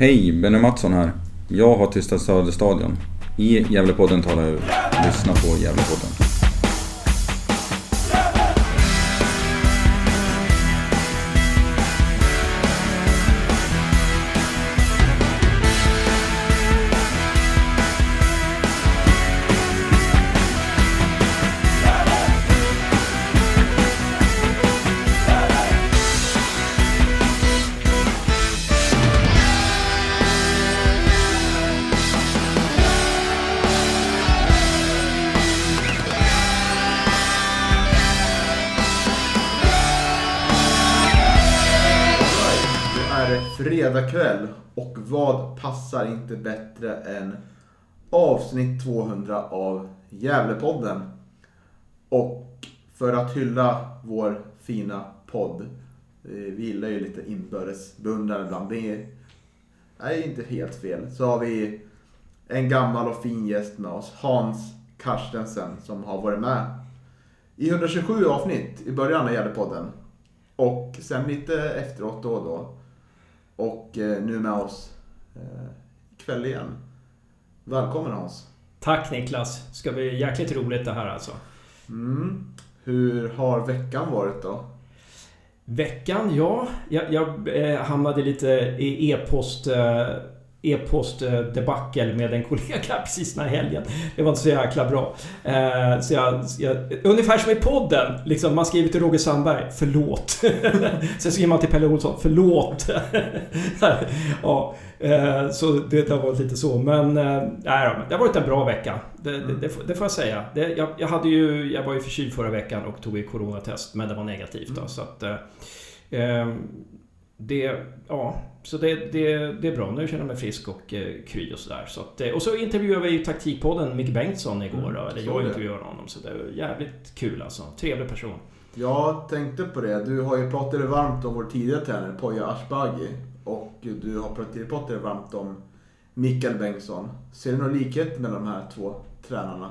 Hej, Benny Mattsson här. Jag har Tysta Söderstadion. I Gävlepodden talar jag Lyssna på Gävlepodden. Passar inte bättre än avsnitt 200 av Gävlepodden. Och för att hylla vår fina podd, eh, vi gillar ju lite inbördes beundran ibland, det är, är inte helt fel, så har vi en gammal och fin gäst med oss, Hans Karstensen, som har varit med i 127 avsnitt i början av Gävlepodden. Och sen lite efteråt då och då. Och eh, nu med oss eh, ikväll igen. Välkommen Hans. Tack Niklas. Ska bli jäkligt roligt det här alltså. Mm. Hur har veckan varit då? Veckan, ja. Jag, jag eh, hamnade lite i e-post... Eh, e-postdebacle med en kollega precis den här helgen. Det var inte så jäkla bra. Eh, så jag, jag, ungefär som i podden. Liksom, man skriver till Roger Sandberg, förlåt. Sen skriver man till Pelle Olsson, förlåt. ja, eh, så det, det har varit lite så. Men eh, det har varit en bra vecka. Det, det, det, får- det får jag säga. Jag, jag, hade ju, jag var ju förkyld förra veckan och tog ett coronatest, men det var negativt. Då, så att, eh, eh, det, ja, så det, det, det är bra. Nu känner jag mig frisk och eh, kry och sådär. Så att, eh, och så intervjuade vi i Taktikpodden Micke Bengtsson igår. Då, eller jag intervjuade honom. Så det var jävligt kul alltså. Trevlig person. Jag tänkte på det. Du har ju pratat varmt om vår tidigare tränare Poya Ashbagi. Och du har pratat varmt om Mikael Bengtsson. Ser du någon likhet mellan de här två tränarna?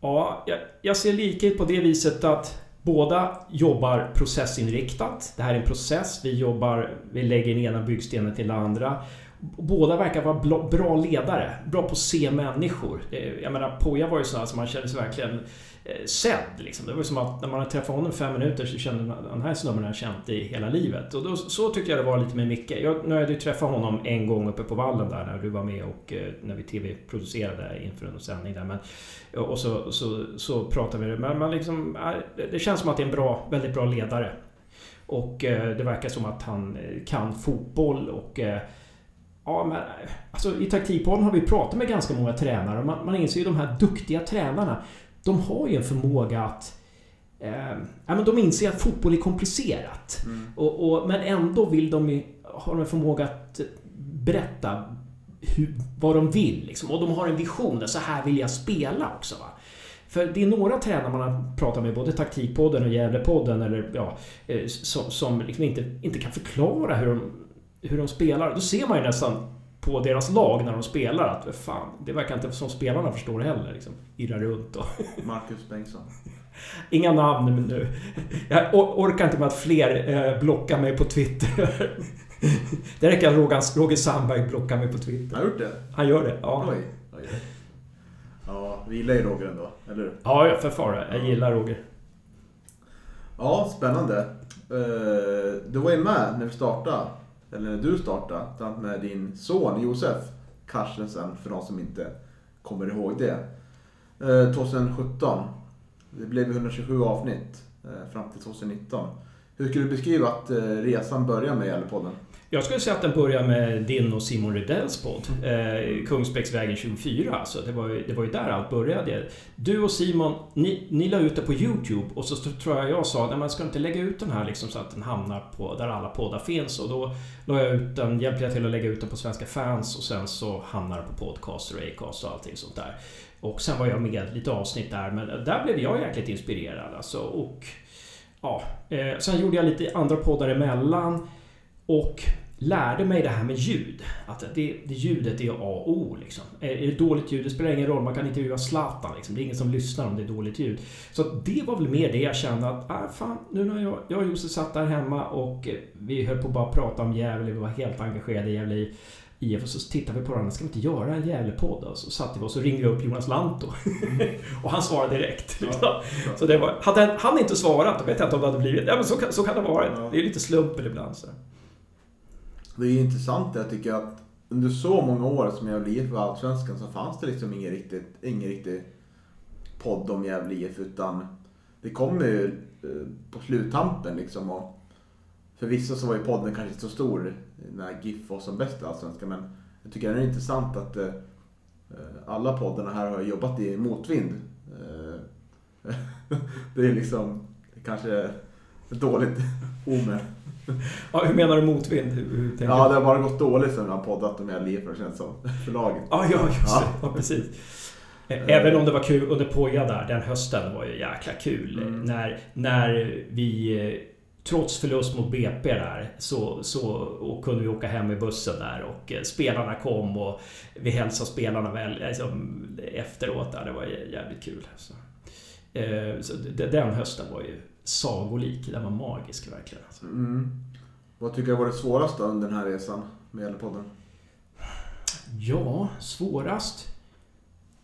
Ja, jag, jag ser likhet på det viset att båda jobbar processinriktat. Det här är en process. Vi jobbar, vi lägger den ena byggstenen till den andra. Båda verkar vara bra ledare. Bra på att se människor. Eh, jag menar, Poja var ju sån här som man kände sig verkligen Eh, sedd. Liksom. Det var som att när man träffade honom fem minuter så kände man att den här snubben har jag känt i hela livet. Och då, så tyckte jag det var lite med Micke. Jag, nu har jag träffat honom en gång uppe på vallen där när du var med och eh, när vi TV-producerade inför en sändning där. Men och så, så, så pratade vi. Men man liksom, eh, det känns som att det är en bra, väldigt bra ledare. Och det verkar som att han kan fotboll och... Ja, men, alltså, I taktikpodden har vi pratat med ganska många tränare och man, man inser ju de här duktiga tränarna. De har ju en förmåga att... Eh, ja, men de inser att fotboll är komplicerat. Och, och, men ändå vill de har de en förmåga att berätta hur, vad de vill. Liksom. Och de har en vision, där så här vill jag spela också. Va? För det är några tränare man har pratat med, både Taktikpodden och Gävlepodden, eller, ja, eh, som, som liksom inte, inte kan förklara hur de, hur de spelar. Då ser man ju nästan på deras lag när de spelar att fan, det verkar inte som spelarna förstår heller. Liksom, irrar runt och... Marcus Bengtsson. Inga namn nu. Jag or- orkar inte med att fler eh, blockar mig på Twitter. Det räcker att Roger, Roger Sandberg blockar mig på Twitter. Har du gjort det? Han gör det, ja. Oj. Oj. oj. Ja, vi gillar ju Roger ändå, eller hur? Ja, för fara. Jag gillar Roger. Ja, spännande. Eh, Du var ju med när vi startade, eller när du startade, med din son Josef Carstensen, för de som inte kommer ihåg det. Eh, 2017. Det blev 127 avsnitt eh, fram till 2019. Hur skulle du beskriva att eh, resan började med Gävlepodden? Jag skulle säga att den börjar med din och Simon Rydells podd. Eh, Kungsbäcksvägen 24. Alltså, det, var ju, det var ju där allt började. Du och Simon, ni, ni la ut det på YouTube och så tror jag jag sa, nej man ska inte lägga ut den här liksom så att den hamnar på där alla poddar finns. Och då la jag ut den, hjälpte jag till att lägga ut den på Svenska fans och sen så hamnar den på Podcaster och Acast och allting sånt där. Och sen var jag med lite avsnitt där, men där blev jag jäkligt inspirerad alltså. Och ja, eh, sen gjorde jag lite andra poddar emellan. Och lärde mig det här med ljud. Att det, det ljudet är A och O. Liksom. Är det dåligt ljud, det spelar ingen roll. Man kan intervjua Zlatan. Liksom. Det är ingen som lyssnar om det är dåligt ljud. Så det var väl mer det jag kände att, ah, fan, nu när jag, jag och Josef satt där hemma och eh, vi höll på att bara prata om Gävle. Vi var helt engagerade i Gävle IF och så tittade vi på varandra, ska vi inte göra en Gävlepodd? Och så satte vi oss och ringde upp Jonas Lantto. och han svarade direkt. Ja, så det var, hade han inte svarat, då vet jag inte om det hade blivit... Ja men så, så kan det vara. Ja. Det är lite slumpen ibland. Så. Det är intressant jag tycker att under så många år som Gävle IF var Allsvenskan så fanns det liksom ingen riktigt, ingen riktigt podd om Gävle IF utan det kom ju eh, på sluttampen liksom. Och för vissa så var ju podden kanske inte så stor när GIF var som bäst i Allsvenskan men jag tycker det är intressant att eh, eh, alla poddarna här har jobbat i motvind. Det är liksom kanske ett dåligt omen. Ja, hur menar du motvind? Hur, hur ja, det har bara gått dåligt sen vi har poddat med Liefers känns som. För laget. Ja, ja, just ja. det. Ja, precis. Även om det var kul under Poja där, den hösten var ju jäkla kul. Mm. När, när vi trots förlust mot BP där så, så och kunde vi åka hem med bussen där och eh, spelarna kom och vi hälsade spelarna väl liksom, efteråt. Där. Det var jävligt kul. Så. Eh, så den hösten var ju sagolik. Den var magisk verkligen. Alltså. Mm. Vad tycker du var det svåraste under den här resan med Gävlepodden? Ja, svårast?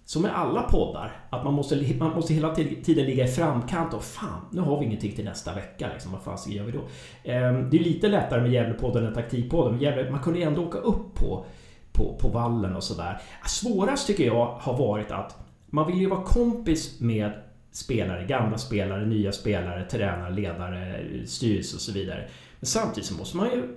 Som med alla poddar, att man måste, man måste hela tiden ligga i framkant och fan, nu har vi ingenting till nästa vecka. Liksom, vad fan gör vi då? Ehm, det är lite lättare med Gävlepodden än Taktikpodden. Gävle, man kunde ändå åka upp på, på, på vallen och sådär. Svårast tycker jag har varit att man vill ju vara kompis med spelare, gamla spelare, nya spelare, tränare, ledare, styrelse och så vidare. Men samtidigt så måste man ju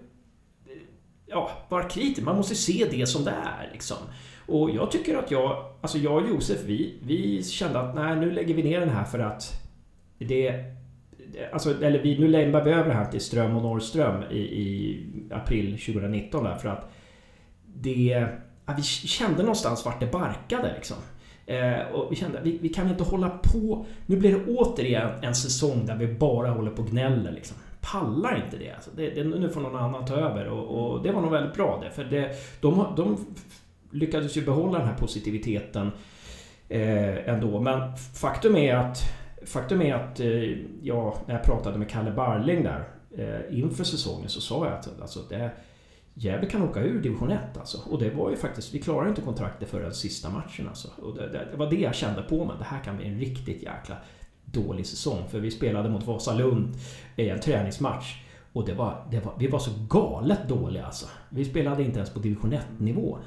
ja, vara kritisk. Man måste se det som det är. Liksom. Och jag tycker att jag, alltså jag och Josef, vi, vi kände att nej, nu lägger vi ner den här för att det... Alltså, eller vi, nu lämnar vi över det här till Ström och Norrström i, i april 2019 där för att det... Ja, vi kände någonstans vart det barkade liksom. Eh, och vi kände att vi, vi, kan inte hålla på... Nu blir det återigen en säsong där vi bara håller på och gnäller liksom pallar inte det. Alltså det, det. Nu får någon annan ta över och, och, det var nog väldigt bra det. För det, de, de lyckades ju behålla den här positiviteten eh, ändå. Men faktum är att, faktum är att eh, ja, när jag pratade med Kalle Barling där eh, inför säsongen så sa jag att alltså, det, Gävle kan åka ur division 1 alltså. Och det var ju faktiskt, vi klarade inte kontraktet förrän sista matchen alltså. Och det, det, det, var det jag kände på mig. Det här kan bli en riktigt jäkla dålig säsong. För vi spelade mot Vasalund i en träningsmatch. Och det var, det var, vi var så galet dåliga alltså. Vi spelade inte ens på division 1 nivå.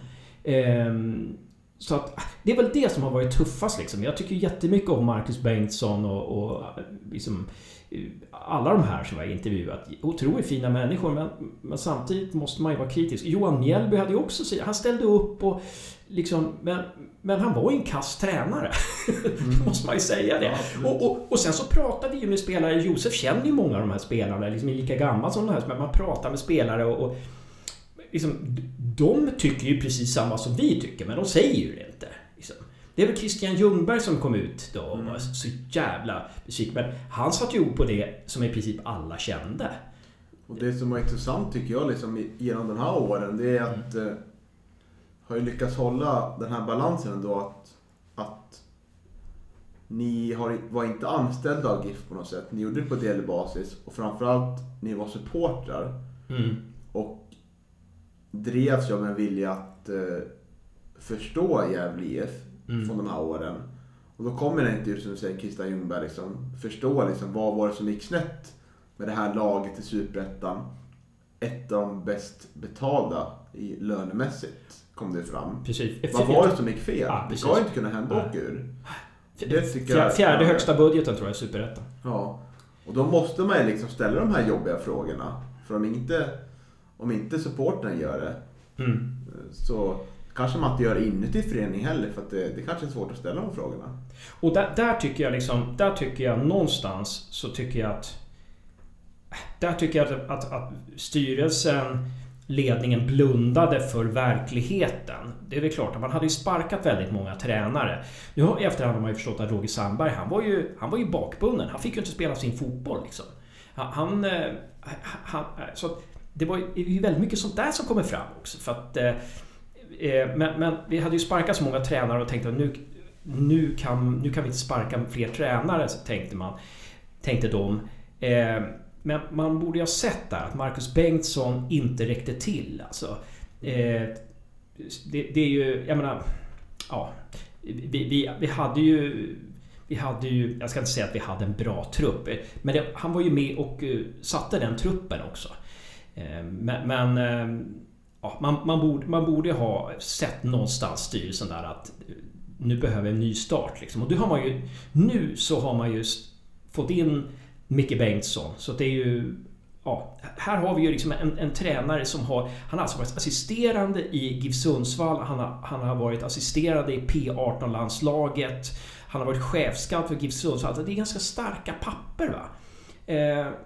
Ehm, så att, det är väl det som har varit tuffast liksom. Jag tycker jättemycket om Marcus Bengtsson och, och liksom, alla de här som jag har intervjuat. Otroligt fina människor men, men samtidigt måste man ju vara kritisk. Johan Mjällby hade ju också han ställde upp och liksom, men, men han var ju en kass tränare. Mm. måste man ju säga det. Ja, och, och, och, sen så pratar vi ju med spelare. Josef känner ju många av de här spelarna, liksom är lika gammal som de här. Men man pratar med spelare och, och liksom, de tycker ju precis samma som vi tycker, men de säger ju det inte. Liksom. Det är väl Christian Ljungberg som kom ut då och var så jävla besviken. Men han satte ju på det som i princip alla kände. Och det som var intressant tycker jag liksom, genom de här åren, det är att mm. eh, har ju lyckats hålla den här balansen ändå att, att ni har, var inte anställda av GIF på något sätt. Ni gjorde det på delbasis och framförallt ni var supportrar. Mm. Och drevs av en vilja att eh, förstå Gävle IF mm. från de här åren. Och då kommer den intervjun som säger, Christian Ljungberg, liksom, förstå liksom, vad var det som gick snett med det här laget i Superettan. Ett av de bäst betalda i lönemässigt kom det fram. Precis. Vad var det som gick fel? Ja, det ska inte kunna hända och ur. Fjärde, fjärde högsta budgeten tror jag i Superettan. Ja. Och då måste man ju liksom ställa de här jobbiga frågorna. För om inte, om inte supporten gör det mm. så kanske man inte gör inuti förening heller för att det, det kanske är svårt att ställa de frågorna. Och där, där, tycker jag liksom, där tycker jag någonstans så tycker jag att där tycker jag att, att, att styrelsen ledningen blundade för verkligheten. Det är väl klart att man hade ju sparkat väldigt många tränare. Nu i efterhand har man ju förstått att Roger Sandberg, han var ju, han var ju bakbunden. Han fick ju inte spela sin fotboll liksom. Han... han, eh, han så det var ju väldigt mycket sånt där som kommer fram också. För att, eh, eh, men, men, vi hade ju sparkat så många tränare och tänkte att nu, nu, kan, nu kan vi inte sparka fler tränare, tänkte man. Tänkte de. Eh, men man borde ju ha sett där att Marcus Bengtsson inte räckte till. Alltså, eh, det, det, är ju, jag menar... Ja, vi, vi, vi hade ju... Vi hade ju, jag ska inte säga att vi hade en bra trupp, men det, han var ju med och eh, satte den truppen också. Eh, men, men eh, ja, man, man, borde, man borde ha sett någonstans styrelsen där att nu behöver en ny start. Liksom. Och det har man ju, nu så har man ju fått in Micke Bengtsson. Så det är ju... Ja, här har vi ju liksom en, en tränare som har... Han har alltså varit assisterande i GIF Sundsvall. Han har, han har varit assisterande i P18-landslaget. Han har varit chefscout för GIF Sundsvall. Alltså det är ganska starka papper. va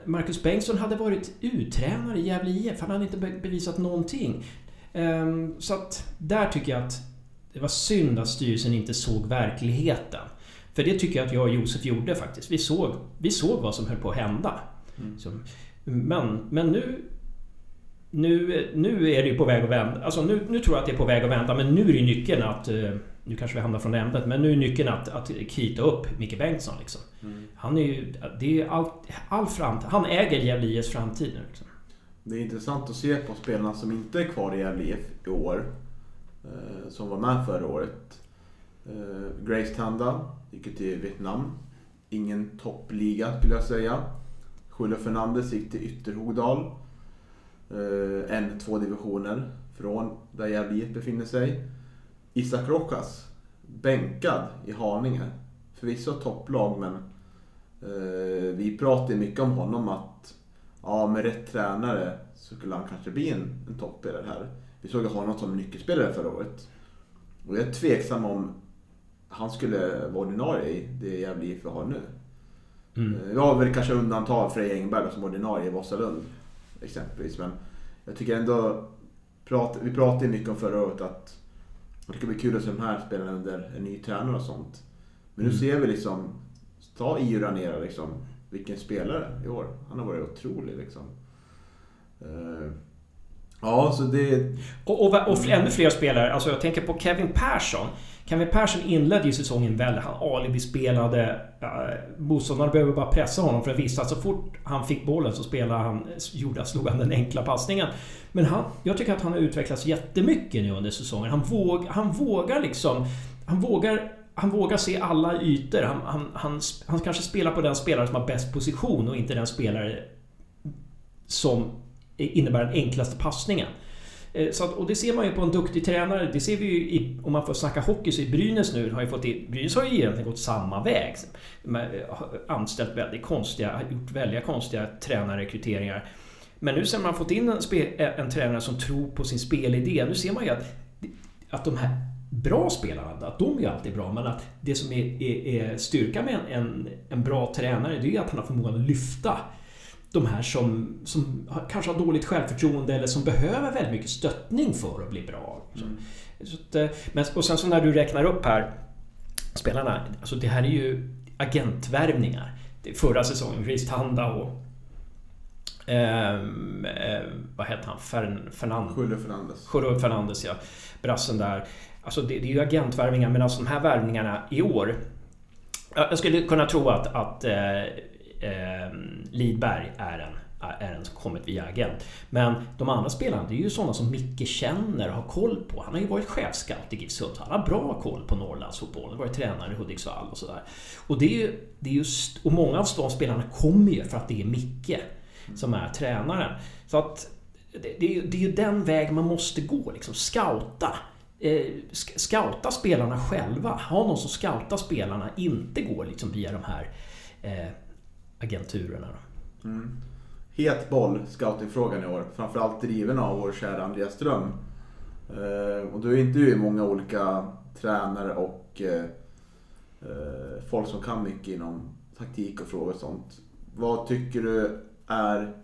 Marcus Bengtsson hade varit uttränare i Gävle IF. Han hade inte bevisat någonting. Eh, så att där tycker jag att det var synd att styrelsen inte såg verkligheten. För det tycker jag att jag och Josef gjorde faktiskt. Vi såg, vi såg vad som höll på att hända. Mm. Så, men, men nu... Nu, nu är det ju på väg att vända. Alltså nu, nu tror jag att det är på väg att vända. Men nu är det nyckeln att... Nu kanske vi hamnar från ämnet. Men nu är nyckeln att, att krita upp Micke Bengtsson. Liksom. Mm. Han är ju... Det är all, all framtid. Han äger Gävle IFs framtid nu. Liksom. Det är intressant att se på spelarna som inte är kvar i Gävle IF i år. Eh, som var med förra året. Eh, Grace Tanda gick till Vietnam. Ingen toppliga skulle jag säga. Julio Fernandez gick till Ytterhogdal. Eh, en, två divisioner från där Gävle befinner sig. Isak Rojas, bänkad i Haninge. Förvisso topplag men eh, vi pratade mycket om honom att ja, med rätt tränare så skulle han kanske bli en, en toppspelare här. Vi såg honom som nyckelspelare förra året. Och jag är tveksam om han skulle vara ordinarie i det Gävle IF har nu. Mm. Vi har väl kanske undantag Frej Engberg som ordinarie i Vasalund exempelvis. Men jag tycker ändå, vi pratade mycket om förra året att det ska bli kul att se de här spelarna under en ny tränare och sånt. Men nu mm. ser vi liksom, ta Io Ranera liksom, vilken spelare i år. Han har varit otrolig liksom. Ja, så det... Och, och, och ännu fler spelare, alltså jag tänker på Kevin Persson. Kevin Persson inledde ju säsongen väl. Han alibi-spelade. Eh, uh, motståndarna behöver bara pressa honom för att visa att så fort han fick bollen så spelade han, gjorde, slog han den enkla passningen. Men han, jag tycker att han har utvecklats jättemycket nu under säsongen. Han, våg, han vågar liksom... Han vågar han vågar se alla ytor. Han, han, han, han kanske spelar på den spelare som har bäst position och inte den spelare som innebär den enklaste passningen. Eh, så att, och det ser man ju på en duktig tränare. Det ser vi ju i, om man får snacka hockey så i Brynäs nu har ju fått i, Brynäs har ju egentligen gått samma väg. Eh, anställt väldigt konstiga, gjort väldigt konstiga tränarrekryteringar. Men nu ser man fått in en, spe, eh, en tränare som tror på sin spelidé. Nu ser man ju att, att de här bra spelarna, att de är alltid bra, men att det som är, är, är styrka med en, en, en, bra tränare, det är att han har förmågan att lyfta de här som, som kanske har dåligt självförtroende eller som behöver väldigt mycket stöttning för att bli bra. Mm. Så att, eh, men, och sen så när du räknar upp här spelarna, alltså det här är ju agentvärvningar. Förra säsongen, Chris Tanda och ehm, eh, vad heter han? Fern, Fernand Julio Fernandes. Julio Fernandes, ja. Brassen där. Alltså det, det, är ju agentvärvningar, men alltså de här värvningarna i år... Jag skulle kunna tro att, att eh, eh, Lidberg är en, är en som kommit via agent. Men de andra spelarna, det är ju sådana som Micke känner och har koll på. Han har ju varit chefscout i GIF Sundsvall. Han har bra koll på Norrlandsfotbollen. Varit tränare i Hudiksvall och sådär. Och, det är ju, det är just, och många av de spelarna kommer ju för att det är Micke som är tränaren. Så att det, det, är, det är ju den väg man måste gå. Liksom. Scouta. Eh, scouta spelarna själva. Ha någon som scoutar spelarna. Inte går liksom via de här eh, agenturerna. Mm. Het boll, scoutingfrågan i år. Framförallt driven av vår kära Andreas Ström. Eh, och du intervjuar många olika tränare och eh, eh, folk som kan mycket inom taktik och frågor och sånt. Vad tycker du är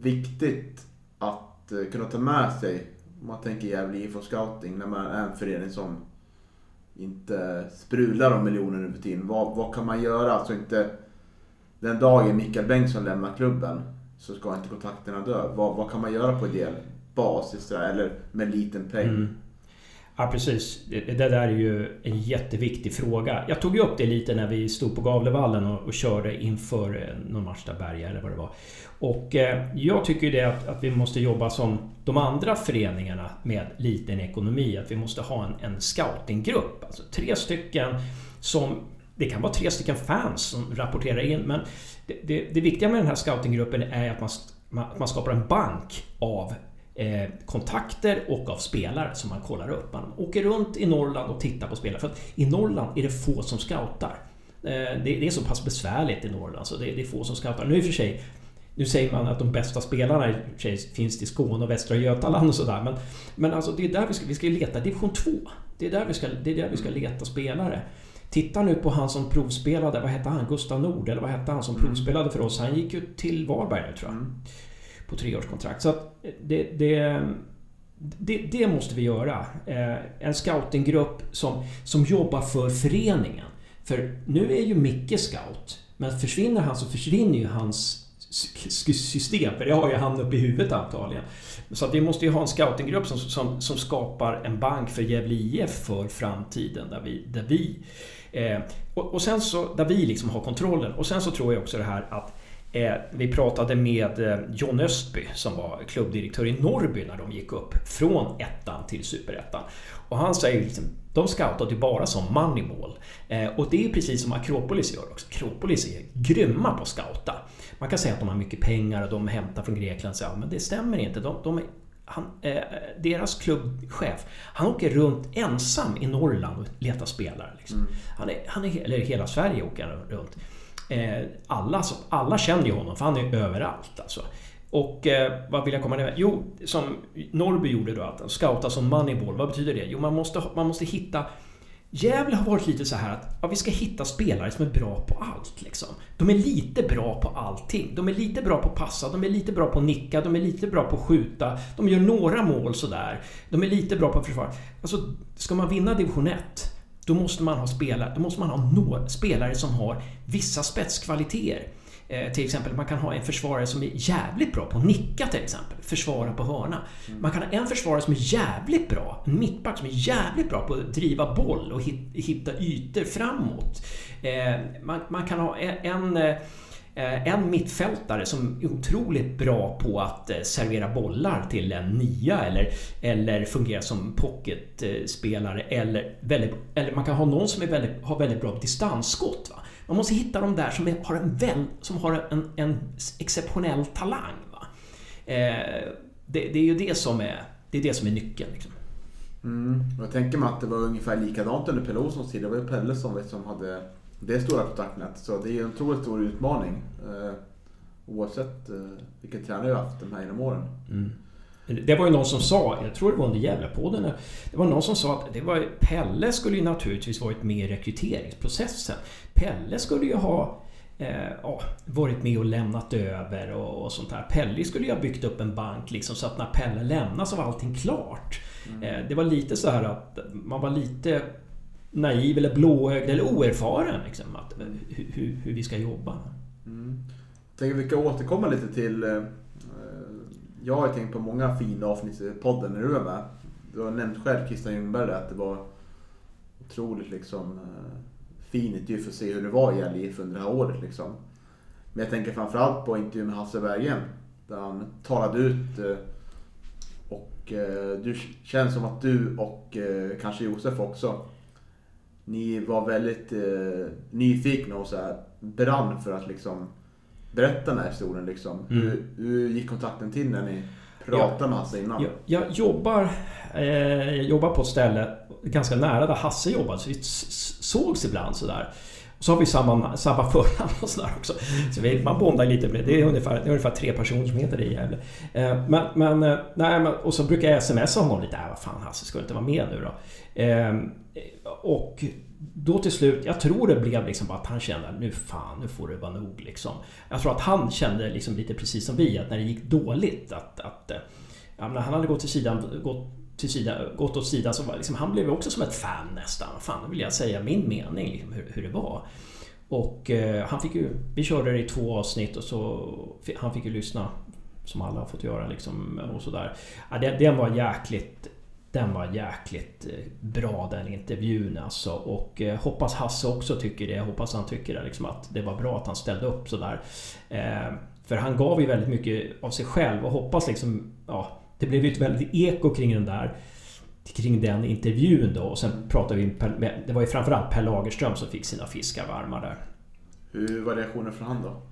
viktigt att kunna ta med sig om man tänker Gävle IF Scouting när man är en förening som inte sprudlar om miljoner nu för tiden. Vad, vad kan man göra? Alltså inte den dagen Mikael Bengtsson lämnar klubben så ska inte kontakterna dö. Vad, vad kan man göra på ideell basis där, eller med liten peng? Mm. Ja precis. Det, det där är ju en jätteviktig fråga. Jag tog ju upp det lite när vi stod på Gavlevallen och, och körde inför eh, någon match där Berga eller vad det var. Och eh, jag tycker ju det att, att vi måste jobba som de andra föreningarna med liten ekonomi. Att vi måste ha en, en scoutinggrupp. Alltså tre stycken som... Det kan vara tre stycken fans som rapporterar in men det, det, det viktiga med den här scoutinggruppen är att man, man, man skapar en bank av eh, kontakter och av spelare som man kollar upp. Man åker runt i Norrland och tittar på spelare. För att i Norrland är det få som scoutar. Eh, det, det, är så pass besvärligt i Norrland så det, det är få som scoutar. Nu i och för sig nu säger man att de bästa spelarna finns i Skåne och Västra Götaland och sådär. Men, men alltså det är där vi ska, vi ska leta division 2. Det är där vi ska, det är där vi ska leta spelare. Titta nu på han som provspelade, vad hette han? Gustav Nord, eller vad hette han som mm. provspelade för oss? Han gick ju till Varberg nu tror jag. Mm. På treårskontrakt. Så att det, det, det, det måste vi göra. Eh, en scoutinggrupp som, som jobbar för föreningen. För nu är ju Micke scout. Men försvinner han så försvinner ju hans system, för det har ju han uppe i huvudet antagligen. Så att vi måste ju ha en scoutinggrupp som, som, som skapar en bank för Gävle IF för framtiden där vi, där vi eh, och, och, sen så, där vi liksom har kontrollen. Och sen så tror jag också det här att eh, vi pratade med eh, John Östby som var klubbdirektör i Norrby när de gick upp från ettan till superettan. Och han säger liksom, de scoutade ju bara som Moneyball. Eh, och det är precis som Akropolis gör också. Akropolis är grymma på att scouta. Man kan säga att de har mycket pengar och de hämtar från Grekland. Så, ja, men det stämmer inte. De, de är, han, eh, deras klubbchef, han åker runt ensam i Norrland och letar spelare. Liksom. Mm. Han är, han är, eller hela Sverige åker han runt. Eh, alla, alla känner ju honom, för han är överallt. Alltså. Och eh, vad vill jag komma ner Jo, som Norrby gjorde då, att scouta som moneyball. Vad betyder det? Jo, man måste, man måste hitta Gävle har varit lite så här att ja, vi ska hitta spelare som är bra på allt. Liksom. De är lite bra på allting. De är lite bra på att passa, de är lite bra på att nicka, de är lite bra på att skjuta. De gör några mål sådär. De är lite bra på att försvara. Alltså, ska man vinna division 1 då måste man ha spelare, då måste man ha några spelare som har vissa spetskvaliteter. Eh, till exempel, man kan ha en försvarare som är jävligt bra på att nicka till exempel. Försvara på hörna. Man kan ha en försvarare som är jävligt bra, en mittback som är jävligt bra på att driva boll och hitta ytor framåt. Eh, man, man kan ha en, en en mittfältare som är otroligt bra på att servera bollar till en nia eller, eller fungera som pocketspelare eller, eller man kan ha någon som är väldigt, har väldigt bra distansskott. Va? Man måste hitta de där som har en, väl, som har en, en exceptionell talang. Eh, det, det, är ju det som är, det är, det som är nyckeln. Liksom. Mm. Jag tänker mig att det var ungefär likadant under Pelle Olssons tid. Det var ju Pelle som, som hade det stora kontaktnät. Så det är ju en otroligt stor utmaning. Eh, oavsett eh, vilken tränare vi har haft de här genom åren. Mm. Det var ju någon som sa, jag tror det var under Gävlepodden, det var någon som sa att det var, Pelle skulle ju naturligtvis varit med i rekryteringsprocessen. Pelle skulle ju ha eh, varit med och lämnat över och, och, sånt där. Pelle skulle ju ha byggt upp en bank liksom så att när Pelle lämnar så var allting klart. Mm. Eh, det var lite så här att man var lite naiv eller blåögd eller oerfaren liksom, att, hur, hur, vi ska jobba. Mm. Jag tänker vi kan återkomma lite till eh, jag har tänkt på många fina avsnitt i podden när du är med. Du har nämnt själv Christian Ljungberg att det var otroligt liksom eh, fin intervju för att se hur det var i LIF under det här året liksom. Men jag tänker framförallt på intervjun med Hasse Bergen. Där han talade ut eh, och eh, du det känns som att du och kanske Josef också ni var väldigt nyfikna och så här brann för att liksom berätta den här historien liksom. Mm. Hur, hur gick kontakten till när ni pratade med Hasse innan? Jag, jag jobbar, eh, jobbar på ett ställe ganska nära där Hasse jobbade, så vi sågs ibland sådär. Och så har vi samma, samma förnamn och sådär också. Så vi, man bondar lite med det. Det är ungefär, det är ungefär tre personer som heter det i Gävle. Eh, men, men, eh, nej, men, och så brukar jag smsa honom lite. Äh, vad fan Hasse, ska du inte vara med nu då? Eh, och då till slut, jag tror det blev liksom att han kände nu fan, nu får det vara nog liksom. Jag tror att han kände liksom lite precis som vi, att när det gick dåligt att... att eh, ja, han hade gått till sidan, gått till sida, gått åt sidan så var liksom, han blev också som ett fan nästan. Fan, nu vill jag säga min mening, liksom, hur, hur det var. Och eh, han fick ju... Vi körde det i två avsnitt och så... Han fick ju lyssna som alla har fått göra liksom och sådär. Ja, den, den var jäkligt... Den var jäkligt eh, bra den intervjun alltså. Och eh, hoppas Hasse också tycker det. Hoppas han tycker det, liksom, att det var bra att han ställde upp sådär. Eh, för han gav ju väldigt mycket av sig själv och hoppas liksom... Ja, det blev ju ett väldigt eko kring den där kring den intervjun då och sen pratade vi med, Det var ju framförallt Per Lagerström som fick sina fiskar varma där. Hur var reaktionen från han då?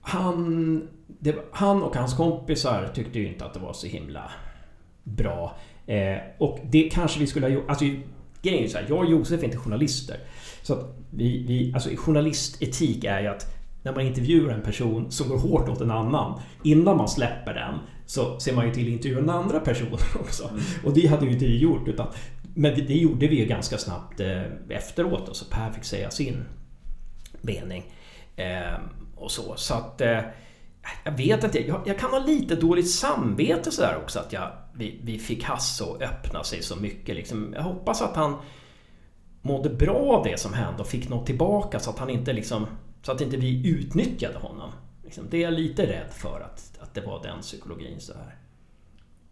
Han, det, han och hans kompisar tyckte ju inte att det var så himla bra. Eh, och det kanske vi skulle ha gjort... Alltså, grejen är ju så här, jag och Josef är inte journalister. Så att vi, vi, alltså journalistetik är ju att när man intervjuar en person som går hårt åt en annan innan man släpper den så ser man ju till att intervjua den andra personen också. Mm. Och det hade ju inte vi gjort. Utan, men det, gjorde vi ju ganska snabbt eh, efteråt. Och så Per fick säga sin mening. Eh, och så. Så att... Eh, jag vet inte. Jag, jag, kan ha lite dåligt samvete sådär också att jag, vi, vi fick Hasse att öppna sig så mycket. Liksom. Jag hoppas att han mådde bra av det som hände och fick något tillbaka så att han inte liksom... Så att inte vi utnyttjade honom. Liksom, det är jag lite rädd för att, att det var den psykologin så här.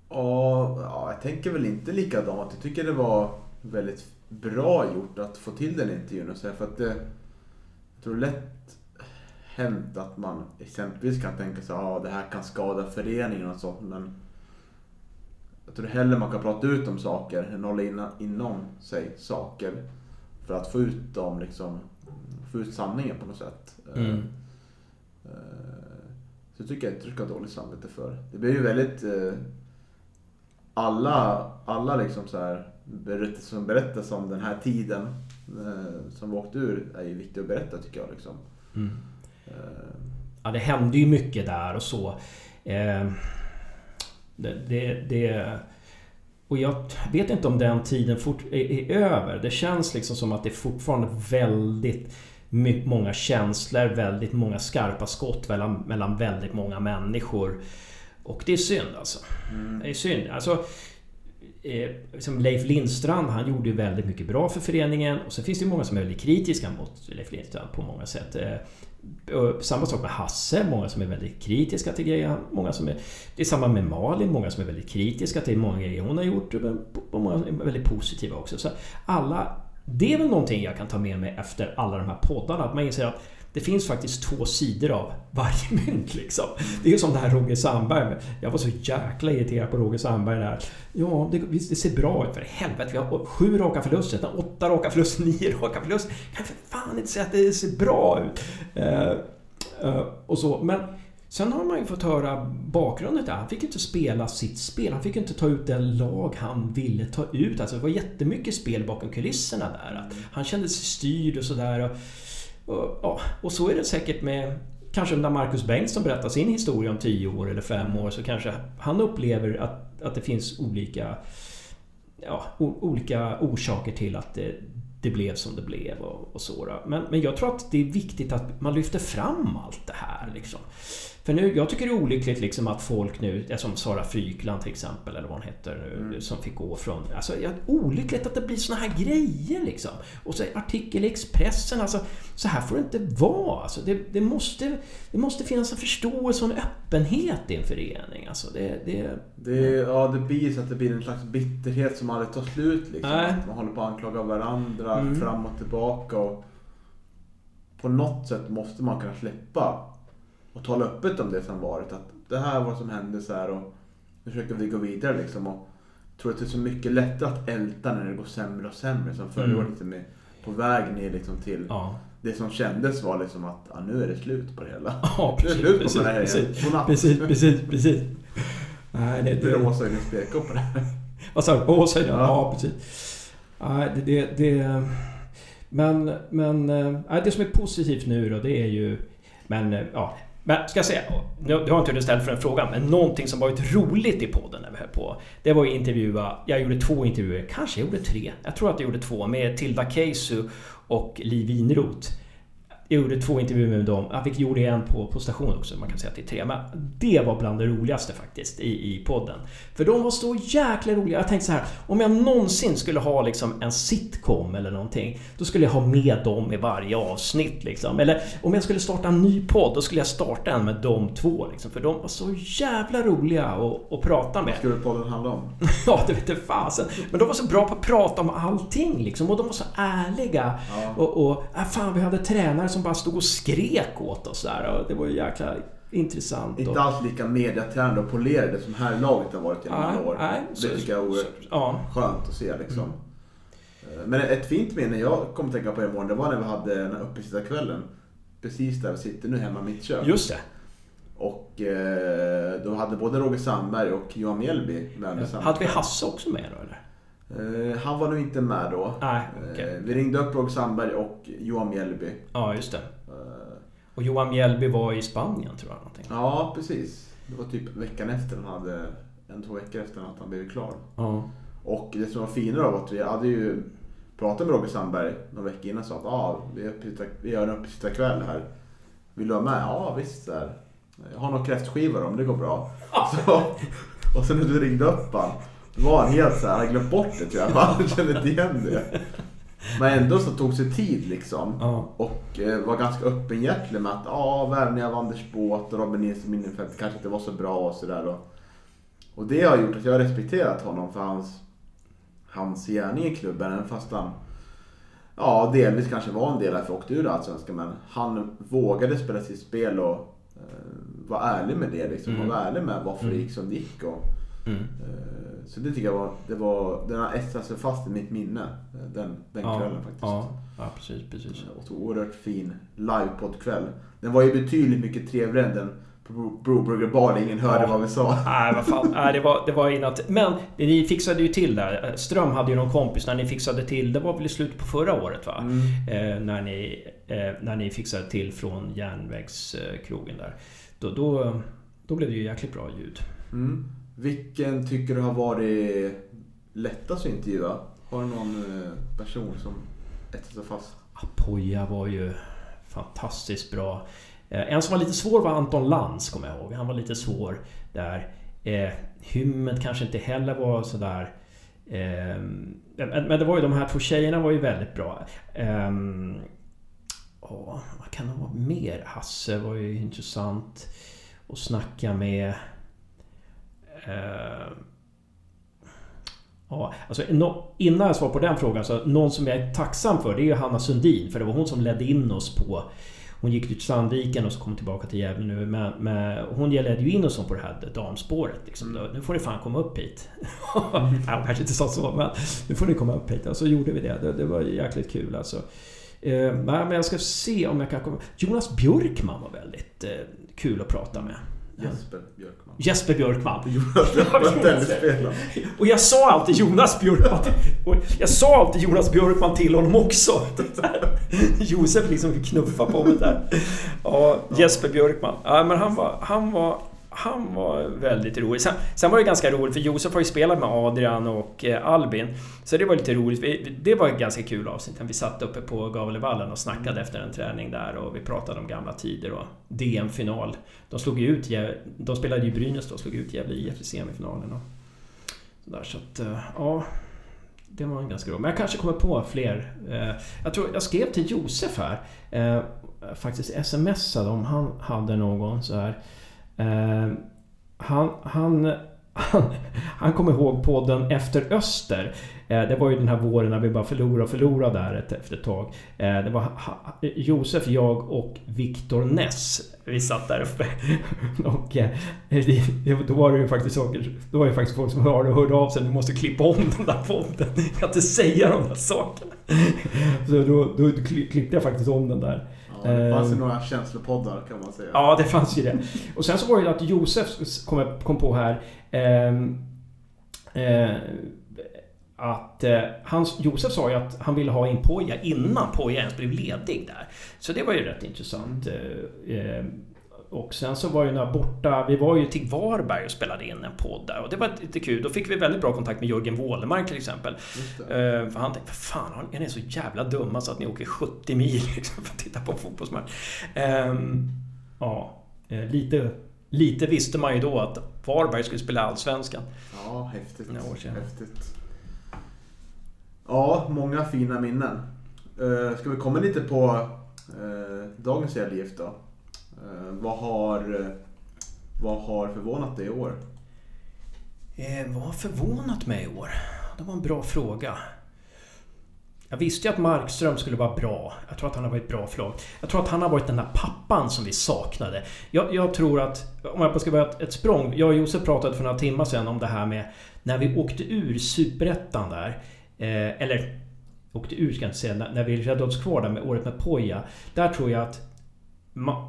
Ja, jag tänker väl inte likadant. Jag tycker det var väldigt bra gjort att få till den intervjun och så för att det... Jag tror lätt hänt att man exempelvis kan tänka sig att ah, det här kan skada föreningen och så, men jag tror hellre man kan prata ut om saker än hålla in, inom sig saker för att få ut dem, liksom, få ut sanningen på något sätt. Mm. Eh, så tycker jag inte du ska ha dåligt samvete för. Det blir ju väldigt... Eh, alla, alla liksom så här berättelser som berättas om den här tiden eh, som vi åkte ur är ju viktigt att berätta tycker jag. Liksom. Mm. Ja, det hände ju mycket där och så. Det, det, det, och jag vet inte om den tiden fort, är, är, över. Det känns liksom som att det är fortfarande väldigt många känslor, väldigt många skarpa skott mellan, mellan väldigt många människor. Och det är synd alltså. Mm. Det är synd. Alltså, eh, som Leif Lindstrand, han gjorde ju väldigt mycket bra för föreningen. Och så finns det ju många som är väldigt kritiska mot Leif Lindstrand på många sätt. Eh, samma sak med Hasse, många som är väldigt kritiska till grejer. Många som är, det är samma med Malin, många som är väldigt kritiska till många grejer hon har gjort. Och många är väldigt positiva också. Så alla det är väl någonting jag kan ta med mig efter alla de här poddarna. Att man inser att det finns faktiskt två sidor av varje mynt liksom. Det är ju som det här Roger Sandberg. Jag var så jäkla irriterad på Roger Sandberg där. Ja, det, det ser bra ut. För helvete, vi har sju raka förluster, åtta raka förluster, nio raka förluster. Kan för fan inte säga att det ser bra ut. Uh, uh, och så. Men Sen har man ju fått höra bakgrunden där. Han fick inte spela sitt spel. Han fick inte ta ut det lag han ville ta ut. Alltså det var jättemycket spel bakom kulisserna där. Att han kände sig styrd och sådär. Och, ja, och så är det säkert med... Kanske när Marcus Bengtsson berättar sin historia om 10 år eller 5 år så kanske han upplever att, att det finns olika... Ja, olika orsaker till att det, det blev som det blev och, och så. Men, men jag tror att det är viktigt att man lyfter fram allt det här. Liksom. För nu, jag tycker det är olyckligt liksom att folk nu, som Sara Frykland till exempel, eller vad hon heter nu, mm. som fick gå från... Alltså, olyckligt att det blir såna här grejer liksom. Och så artikel i Expressen, alltså så här får det inte vara. Alltså, det, det, måste, det måste finnas en förståelse och en öppenhet i en förening. Alltså, det, det, det, ja, det blir så att det blir en slags bitterhet som aldrig tar slut. Liksom. Äh. Man håller på att anklaga varandra mm. fram och tillbaka. Och på något sätt måste man kunna släppa och tala öppet om det som varit. Att det här var vad som hände så här och nu försöker vi gå vidare liksom. Och jag tror att det är så mycket lättare att älta när det går sämre och sämre. Som förra mm. året liksom på väg ner liksom till ja. det som kändes var liksom att ja, nu är det slut på det hela. Ja, precis, nu är det slut på precis, det här precis, precis, precis, Nej, det, det, Råshöjdens spekor på det här. Vad sa du? Råshöjden? Ja. ja, precis. Nej, det, det, det, men, men äh, det som är positivt nu då, det är ju... Men ja, men ska jag säga, du har inte hunnit ställt för en fråga, men någonting som varit roligt i podden när vi höll på. Det var att intervjua, jag gjorde två intervjuer, kanske jag gjorde tre. Jag tror att jag gjorde två med Tilda Keisu och Liv Winroth jag gjorde två intervjuer med dem. Jag fick gjorde en på, på station också. Man kan säga att det är tre. Men det var bland det roligaste faktiskt i, i podden. För de var så jäkla roliga. Jag tänkte så här. Om jag någonsin skulle ha liksom en sitcom eller någonting. Då skulle jag ha med dem i varje avsnitt. Liksom. Eller om jag skulle starta en ny podd. Då skulle jag starta en med de två. Liksom. För de var så jävla roliga att, att prata med. Vad skulle podden handla om? Ja, det vete fasen. Men de var så bra på att prata om allting liksom. Och de var så ärliga. Ja. Och, och äh, fan, vi hade tränare som bara stod och skrek åt oss där. Och det var ju jäkla intressant. Och, Inte alls lika mediatränade och polerade som här laget har varit genom alla år. nej, det så- tycker jag är oerhört ja. skönt att se liksom. Mm. Eh, Men ett fint minne jag kom att tänka på imorgon, det var när vi hade den här uppesittarkvällen. Precis där vi sitter nu hemma i mitt kök. Just det. Och eh, då hade både Roger Sandberg och Johan Mjällby med samma Hade vi. Hasse också med då eller? Eh, Han var nog inte med då. Nej. Eh, Vi ringde upp Roger Sandberg och Johan Mjällby. Ja, just det. Eh, Och Johan Mjällby var i Spanien tror jag. Någonting. Ja, precis. Det var typ veckan efter han hade, en två veckor efter att han blev klar. Ja. Och det som var finare var att vi hade ju pratat med Roger Sandberg någon vecka innan och sa att ah, vi, är uppesittar- vi gör en uppesittarkväll här. Vill du vara med? Ja visst. Där. Jag har några kräftskivor om det går bra. Så, och sen när du ringde upp han, då var helt såhär, han hade glömt bort det tror jag. Han kände inte igen det. Men ändå så tog sig tid liksom. Ja. Och eh, var ganska öppenhjärtig med att ja, värvningen av Anders Båt och Robin Nilsson Minnerfeldt kanske inte var så bra och sådär. Och, och det har gjort att jag har respekterat honom för hans, hans gärning i klubben. Även fast han ja, delvis kanske var en del vi åkte ur Allsvenskan. Men han vågade spela sitt spel och eh, var ärlig med det. Liksom, Mm. och var ärlig med varför det Mm. gick som det gick. Och, Mm. eh, så det tycker jag var, det var, den har etsat sig fast i mitt minne. eh, Den, den Ja, kvällen faktiskt. ja, ja, precis, precis. Och så oerhört fin livepoddkväll. Den var ju betydligt mycket trevligare än den på Bro- Broburger Bar där ingen hörde Ja. vad vi sa. Nej, vad fan. Nej, det var, det var inat. Men ni fixade ju till där. Ström hade ju någon kompis när ni fixade till. Det var väl i slutet på förra året va? Mm. Eh, när, ni, eh, när ni fixade till från järnvägskrogen där. Då, då, då blev det ju jäkligt bra ljud. Mm. Vilken tycker du har varit lättast att intervjua? Har du någon eh, person som etsat sig fast? Apoya var ju fantastiskt bra. Eh, en som var lite svår var Anton Lantz, kommer jag ihåg. Han var lite svår där. Eh, Hymmet kanske inte heller var sådär... Eh, men men det var ju de här två tjejerna var ju väldigt bra. Eh, åh, vad kan det vara mer? Hasse var ju intressant att snacka med. Eh, Ja, alltså, innan jag svarar på den frågan så någon som jag är tacksam för det är ju Hanna Sundin för det var hon som ledde in oss på hon gick till Sandviken och så kom tillbaka till Gävle nu. Men, men hon ledde ju in oss på det här damspåret. Liksom. Mm. Nu får ni fan komma upp hit. Nej, hon kanske inte sa så, men nu får ni komma upp hit. Och så gjorde vi det. Det, det var jäkligt kul alltså. Eh, men jag ska se om jag kan komma... Jonas Björkman var väldigt eh, kul att prata med. Jesper Björkman. Jesper Björkman. Jonas Björkman. Och jag sa alltid Jonas Björkman och Jag sa alltid Jonas Björkman till honom också. Josef liksom knuffa på mig där. Ja, Jesper Björkman. Ja, men han var... Han var han var väldigt rolig. Sen, sen var det ganska roligt för Josef har ju spelat med Adrian och eh, Albin. Så det var lite roligt. Vi, det var ett ganska kul avsnitt. Vi satt uppe på Gavlevallen och snackade efter en träning där och vi pratade om gamla tider och DM-final. De slog ut... De spelade ju Brynäs då och slog ut Gävle IF i semifinalen. Och sådär, så att, eh, ja... Det var en ganska rolig. Men jag kanske kommer på fler. Eh, Jag tror jag skrev till Josef här. eh, Faktiskt smsade om han hade någon så här. Eh, Han, han, han, han kom ihåg podden Efter Öster. Eh, Det var ju den här våren när vi bara förlorade och förlorade där ett, efter ett tag. Eh, Det var ha- Josef, jag och Viktor Ness. Vi satt där uppe. Och eh, då var det ju faktiskt saker... Då var det faktiskt folk som hörde, hörde av sig. Du måste klippa om den där podden. Jag kan inte säga de där sakerna. Så då, då klippte jag faktiskt om den där. Ja, det fanns ju Ehm. några känslopoddar kan man säga. Ja, det fanns ju det. Och sen så var det att Josef kom, kom på här... ehm, eh, att eh, hans, Josef sa ju att han ville ha in Poja innan Poja ens blev ledig där. Så det var ju rätt intressant. Eh, eh, och sen så var ju några borta... Vi var ju till Varberg och spelade in en podd där och det var lite kul. Då fick vi väldigt bra kontakt med Jörgen Wålemark till exempel. Eh, för han tänkte, fan, är ni så jävla dumma så att ni åker 70 mil liksom, för att titta på en fotbollsmatch? Ehm, ja, eh, lite, lite visste man ju då att Varberg skulle spela Allsvenskan. Ja, häftigt. Några år sedan. häftigt. Ja, många fina minnen. Uh, ska vi komma lite på uh, dagens IF då? Eh, vad, har, eh, vad har förvånat dig i år? Eh, vad har förvånat mig i år? Det var en bra fråga. Jag visste ju att Markström skulle vara bra. Jag tror att han har varit bra för lag. Jag tror att han har varit den där pappan som vi saknade. Jag, jag tror att, om jag ska börja ett, ett språng. Jag och Josef pratade för några timmar sedan om det här med när vi åkte ur Superettan där. Eh, eller åkte ur ska jag inte säga. När, när vi räddade oss kvar där med året med Poja. Där tror jag att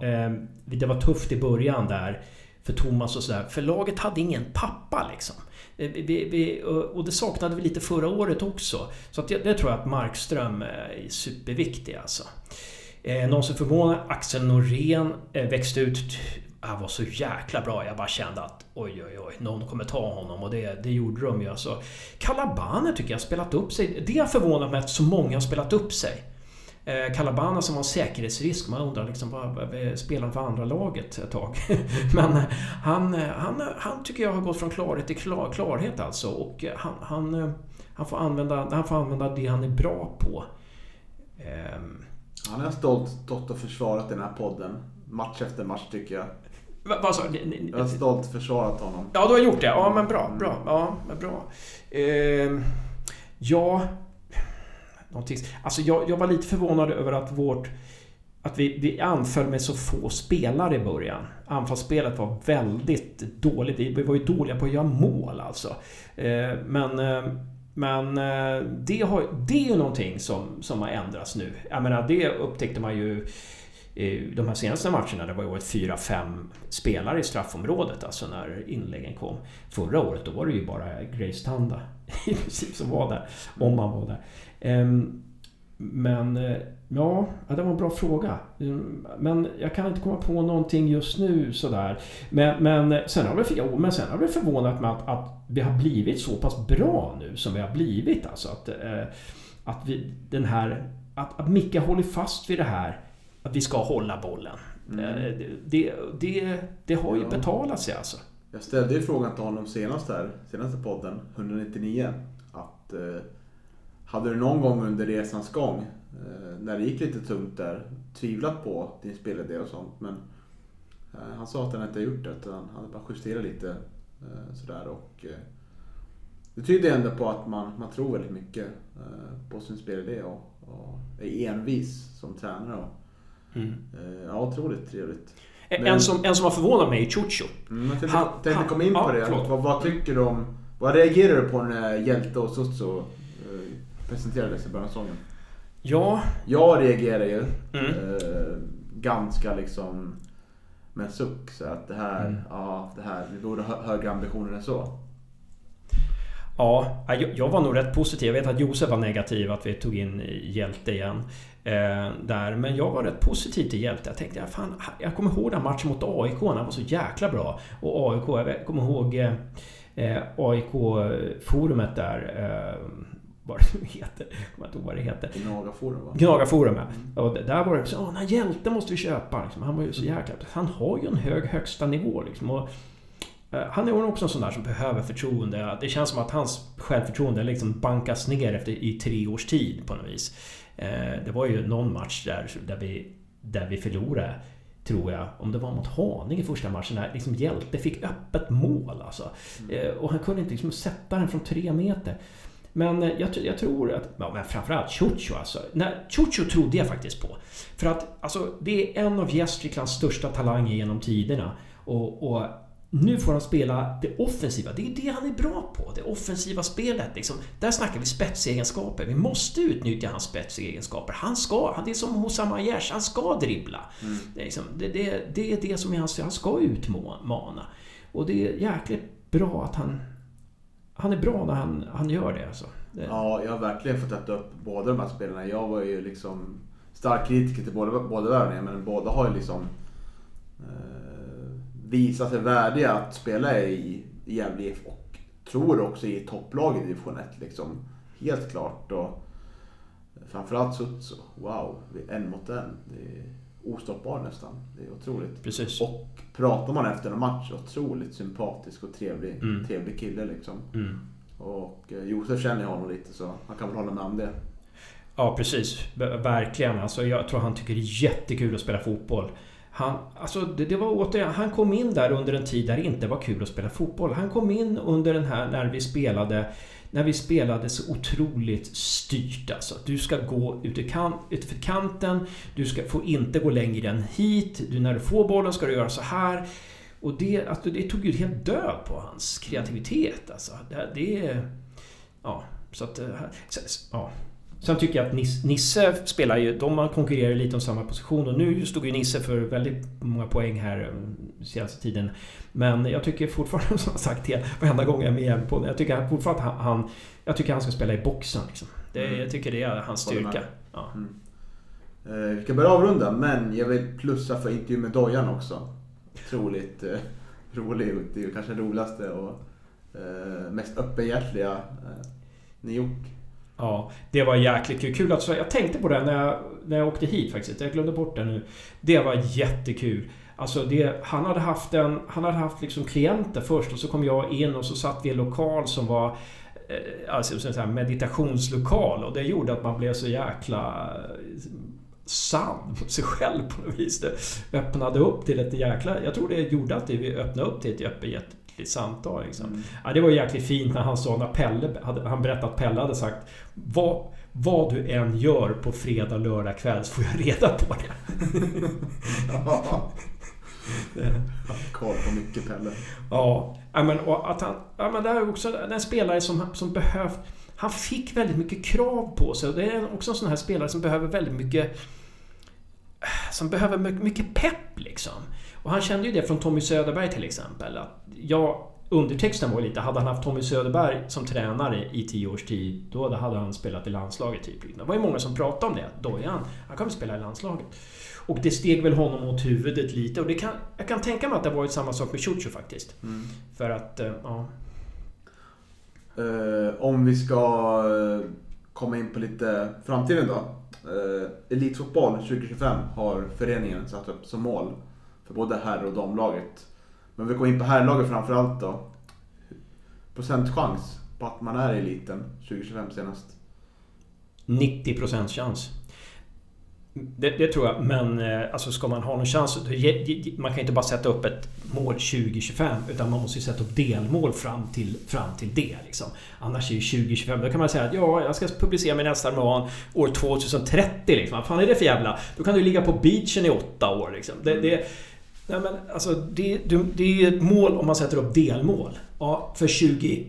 Ehm, det var tufft i början där. För Thomas och sådär. För laget hade ingen pappa liksom. Eh, vi, vi, och det saknade vi lite förra året också. Så att det, det tror jag att Markström eh, är superviktig alltså. Eh, någon som förvånar, Axel Norén växte ut. Han var så jäkla bra. Jag bara kände att oj, oj, oj, någon kommer ta honom. Och det, det gjorde de ju. Alltså, Kalabane tycker jag har spelat upp sig. Det har förvånat mig att så många har spelat upp sig. Eh, Calabana som var en säkerhetsrisk. Man undrar liksom vad, spelar han för andra laget ett tag? Men eh, han, eh, han, han tycker jag har gått från klarhet till klar, klarhet alltså. Och eh, han, han, eh, han, får använda, han får använda det han är bra på. Ehm, Han har stolt stått och försvarat den här podden. Match efter match tycker jag. vad, vad sa du? Jag har stolt försvarat honom. Ja, du har gjort det? Ja, men bra. bra. Ja, men bra. Ehm, ja... Någonting. Alltså jag, jag var lite förvånad över att vårt... Att vi, vi anföll med så få spelare i början. Anfallsspelet var väldigt dåligt. Vi var ju dåliga på att göra mål alltså. Eh, men... Eh, men eh, det, har, det är ju någonting som, som har ändrats nu. Jag menar, det upptäckte man ju i de här senaste matcherna. Det var ju varit 4-5 spelare i straffområdet alltså när inläggen kom. Förra året då var det ju bara Grace Tanda i princip som var där. Om man var där. Ehm, Men eh, ja, det var en bra fråga. Mm, Men jag kan inte komma på någonting just nu sådär. Men, men, sen, har det, men sen har det förvånat mig att, att vi har blivit så pass bra nu som vi har blivit. Alltså att, eh, att vi, den här... Att, att Micke håller fast vid det här att vi ska hålla bollen. Mm. Eh, Det, det, det har ju Ja. betalat sig alltså. Jag ställde ju frågan till honom senast där, senaste podden, 199. Att eh, hade du någon gång under resans gång, eh, när det gick lite tungt där, tvivlat på din spelidé och sånt. Men eh, han sa att han inte gjort det, utan han hade bara justerat lite eh, sådär. Och, det tyder ändå på att man, man tror väldigt mycket på sin spelidé och, och är envis som tränare. Och, Mm. ja, otroligt trevligt. En, Men- som, en som har förvånat mig är Chucho. Mm, jag tänkte, komma in på ja, det. Vad, vad tycker du om... Vad reagerar du på när Hjälte och Sutsu eh, presenterades i början av säsongen? Ja, Jag reagerar ju Mm. eh, ganska liksom med en suck. Så att det här, Mm. ja, det här, vi borde ha högre ambitioner än så. Ja, jag, var nog rätt positiv. Jag vet att Josef var negativ att vi tog in Hjälte igen. Eh, där. Men jag var rätt positiv till Hjälte. Jag tänkte, ja, fan, jag kommer ihåg den matchen mot AIK. Han var så jäkla bra. Och AIK, jag kommer ihåg eh, AIK-forumet där. Eh, vad det nu heter. Jag kommer inte ihåg vad det heter. Gnagaforum va? Gnagarforumet. Och det- där var det så, "Åh, den här hjälten måste vi köpa. Liksom. Han var ju så jäkla... Han har ju en hög högsta nivå liksom. Och, eh, han är också en sån där som behöver förtroende. Det känns som att hans självförtroende liksom bankas ner efter, i tre års tid på något vis. Eh, det var ju någon match där, där, vi, där vi förlorade. Tror jag. Om det var mot Haninge i första matchen. När liksom Hjälte fick öppet mål alltså. Eh, och han kunde inte liksom sätta den från tre meter. Men eh, jag, jag tror att... Ja, men framförallt Chucho alltså. Nej, Chucho trodde jag faktiskt på. För att alltså, det är en av Gästriklands största talanger genom tiderna. Och, och nu får han spela det offensiva. Det är det han är bra på. Det offensiva spelet. Liksom. Där snackar vi spetsegenskaper. Vi måste utnyttja hans spetsegenskaper. Han ska, han- det är som Hossam Aiesh, han ska dribbla. Det, är liksom, det, det, det är det som är hans... Han ska utmana. Och det är jäkligt bra att han... Han är bra när han, han gör det alltså. Det, Ja, jag har verkligen fått äta upp båda de här spelarna. Jag var ju liksom stark kritiker till båda, båda värvningarna, men båda har ju liksom eh, visat sig värdiga att spela i Gävle IF och tror också i topplaget i division 1 liksom. Helt klart. Och framförallt Sutso. Wow, en mot en. Det är ostoppbar nästan. Det är otroligt. Precis. Och pratar man efter en match, otroligt sympatisk och trevlig, Mm. trevlig kille liksom. Mm. Och eh, Josef känner jag honom lite så han kan väl hålla med om det. Ja, precis. Verkligen. Alltså, jag tror han tycker det är jättekul att spela fotboll. Han, alltså, det, det var återigen, han kom in där under en tid där det inte var kul att spela fotboll. Han kom in under den här när vi spelade när vi spelade så otroligt styrt alltså. Du ska gå ut i kan, utför kanten, du ska, får inte gå längre än hit, du, när du får bollen ska du göra så här. Och det, alltså, det tog ju helt död på hans kreativitet alltså. Det, det Ja, så att... Eh, ja. Sen tycker jag att Nis- Nisse spelar ju... De konkurrerar lite om samma position och nu stod ju Nisse för väldigt många poäng här eh, senaste tiden. Men jag tycker fortfarande, som jag sagt det varenda gång jag är med på Jag tycker fortfarande att han. Jag tycker han ska spela i boxen liksom. Det, Mm. Jag tycker det är hans styrka. Ja. Eh, vi ska börja avrunda, men jag vill plussa för intervjun med Dojan också. Otroligt eh, rolig. Det är kanske den roligaste och eh, mest öppenhjärtliga eh, ni gjort. Ja, det var jäkligt kul. kul att, jag tänkte på det när jag, när jag åkte hit faktiskt. Jag glömde bort det nu. Det var jättekul. Alltså det, han hade haft en... Han hade haft liksom klienter först och så kom jag in och så satt vi i en lokal som var... Eh, alltså en sån här meditationslokal och det gjorde att man blev så jäkla eh, sann mot sig själv på något vis. Det öppnade upp till ett jäkla... Jag tror det gjorde att vi öppnade upp till ett öppet hjärtligt samtal. Liksom. Mm. Ja, det var jäkligt fint när han sa, när Pelle, hade, han berättade att Pelle hade sagt vad, vad du än gör på fredag, lördag kväll så får jag reda på det. Koll på mycket Pelle. Ja, ja, men, och att han, ja, men det här är också en spelare som, som behövt... Han fick väldigt mycket krav på sig och det är också en sån här spelare som behöver väldigt mycket... Som behöver mycket, mycket pepp liksom. Och han kände ju det från Tommy Söderberg till exempel. Att jag, undertexten var ju lite, hade han haft Tommy Söderberg som tränare i tio års tid, då hade han spelat i landslaget typ. Det var ju många som pratade om det. Dojan, han kommer spela i landslaget. Och det steg väl honom åt huvudet lite och det kan, jag kan tänka mig att det har varit samma sak med Ciuciu faktiskt. Mm. För att, eh, ja. Eh, om vi ska eh, komma in på lite framtiden då. Eh, Elitfotboll 2025 har föreningen satt upp som mål för både herr och damlaget. Men vi går in på herrlaget framförallt då. Procentchans på att man är i eliten 2025 senast. 90% chans. Det, det, tror jag, men eh, alltså ska man ha någon chans... Man kan inte bara sätta upp ett mål 2025 utan man måste ju sätta upp delmål fram till, fram till det. Liksom. Annars är ju 2025... Då kan man säga att ja, jag ska publicera min nästa roman år 2030. Liksom. Vad fan är det för jävla... Då kan du ligga på beachen i åtta år. Liksom. Det, det, nej, men, alltså, det, det, är ju ett mål om man sätter upp delmål. Ja, för 20,